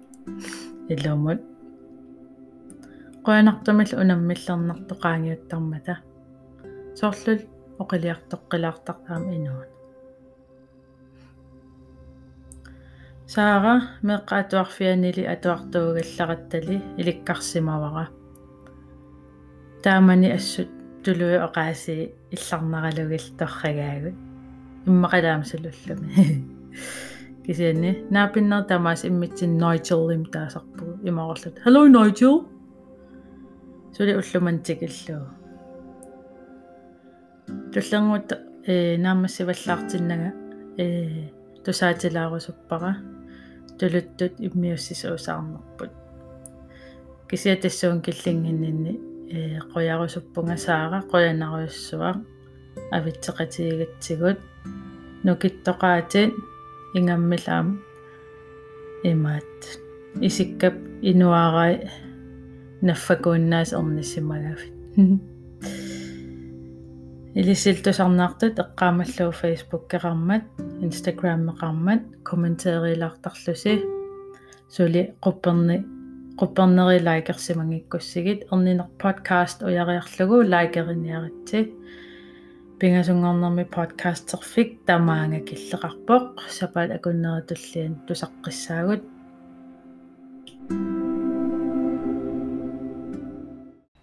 [LAUGHS] илумут qoyanartumil unamмиллернарту qaangiuttarmata соорлул оқилиартоққилаартартаам инуун саара меққаатуарфианили атуартуугаллараттали иликкарсимавара таамани ассут тулуи оқааси илларнаралугил торрагаагут иммақалаамсалуллуми [LAUGHS] кисианни наапиннер тамаас иммитсин Nigel-им таасарпугу имаорлут hello Nigel! Сули уллуман тикиллуу туллангут э наамассиваллаартиннага э тусаатилаарусуппара тулуттут иммиуссисуусаарнерпут кисиатассуун киллингиннинни э qoярусуппунга саара qoянаруйуссуа авитсеқатигатсигут нукиттоқаатит ингаммилаам имаат. Исиккап инуарай наффакууннаас орнисимагафит [LAUGHS] илисилтусарнаартут эққаамаллуу фейсбук керармат инстаграм меқармат комментериилаартарлуси сули qupperni quppernerī laikersimangikkussигит erninер podcast uyaриарлугу laikeriniaritsi пингасунгорнэрми подкастерфик тамаанга киллеқарпоқ сапал акуннеритуллиан тусаққиссаагут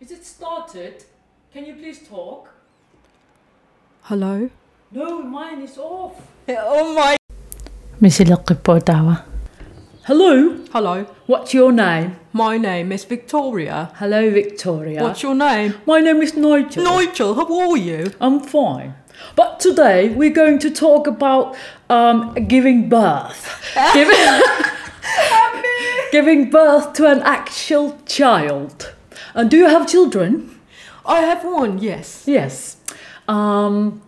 Is it started? Can you please talk? Hello? No, mine is off. [LAUGHS] Oh my. Hello? Hello. What's your name? My name is Victoria. Hello, Victoria. What's your name? My name is Nigel. Nigel, how are you? I'm fine. But today we're going to talk about um, giving birth. [LAUGHS] giving, [LAUGHS] giving birth to an actual child. And do you have children? I have one, yes. Yes. Um,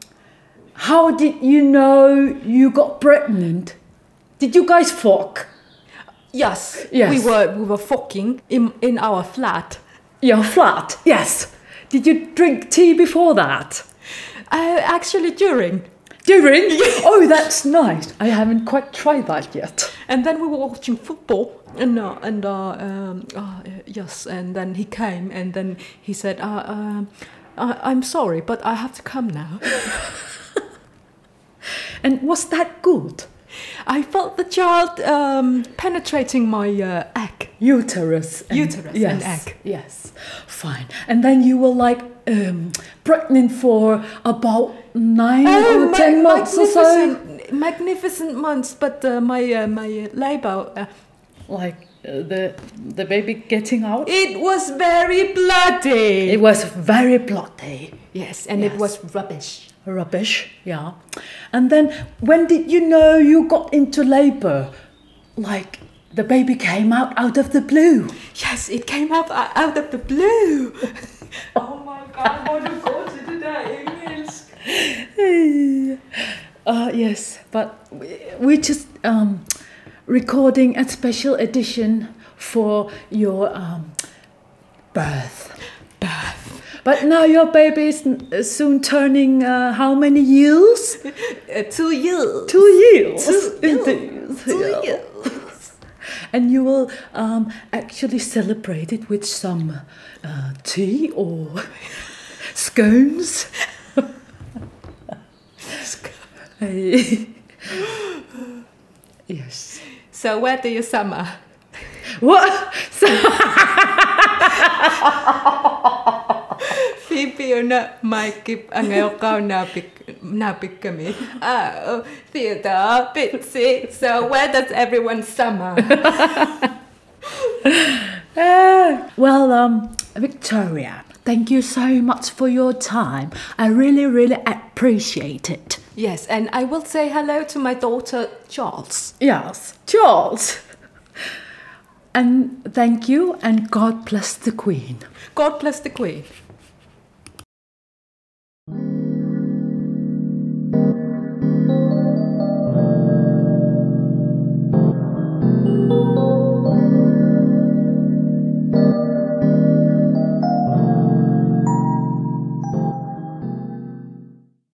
how did you know you got pregnant? Did you guys fuck? Yes. Yes. We were we were fucking in in our flat. Your flat? Yes. Did you drink tea before that? Uh, actually, during. During? [LAUGHS] Oh, that's nice. I haven't quite tried that yet. And then we were watching football, and uh, and uh, um, uh, yes, and then he came, and then he said, uh, um, I, "I'm sorry, but I have to come now." [LAUGHS] And was that good? I felt the child um, penetrating my uh, egg. Uterus. and- Uterus yes, and egg. Yes. Fine. And then you were like um, pregnant for about nine Oh, or ma- ten months or so. magnificent, months, but uh, my uh, my labor. Uh, Like the the baby getting out. it was very bloody. It was very bloody. yes, and Yes. it was rubbish. Rubbish. Yeah. And then when did you know you got into labor? Like the baby came out out of the blue. Yes, it came out uh, out of the blue. [LAUGHS] [LAUGHS] oh my God! What a god today, Emils. Uh, yes, but we- we're just um, recording a special edition for your um, birth. Birth. But now your baby is soon turning uh, how many years? [LAUGHS] Uh, two years. Two years. Two Indeed. [LAUGHS] Two years. [LAUGHS] And you will um, actually celebrate it with some uh, tea or scones. yes. So where do you summer? [LAUGHS] What? So, [LAUGHS] Phoebe na maikip ang ayaw napik napik kami. Oh, theater, bitsy. So where does everyone summer? Ah, [LAUGHS] well, um, Victoria, thank you so much for your time. I really, really appreciate it. yes, and I will say hello to my daughter Charles. Yes, Charles. And thank you, and God bless the Queen. God bless the Queen.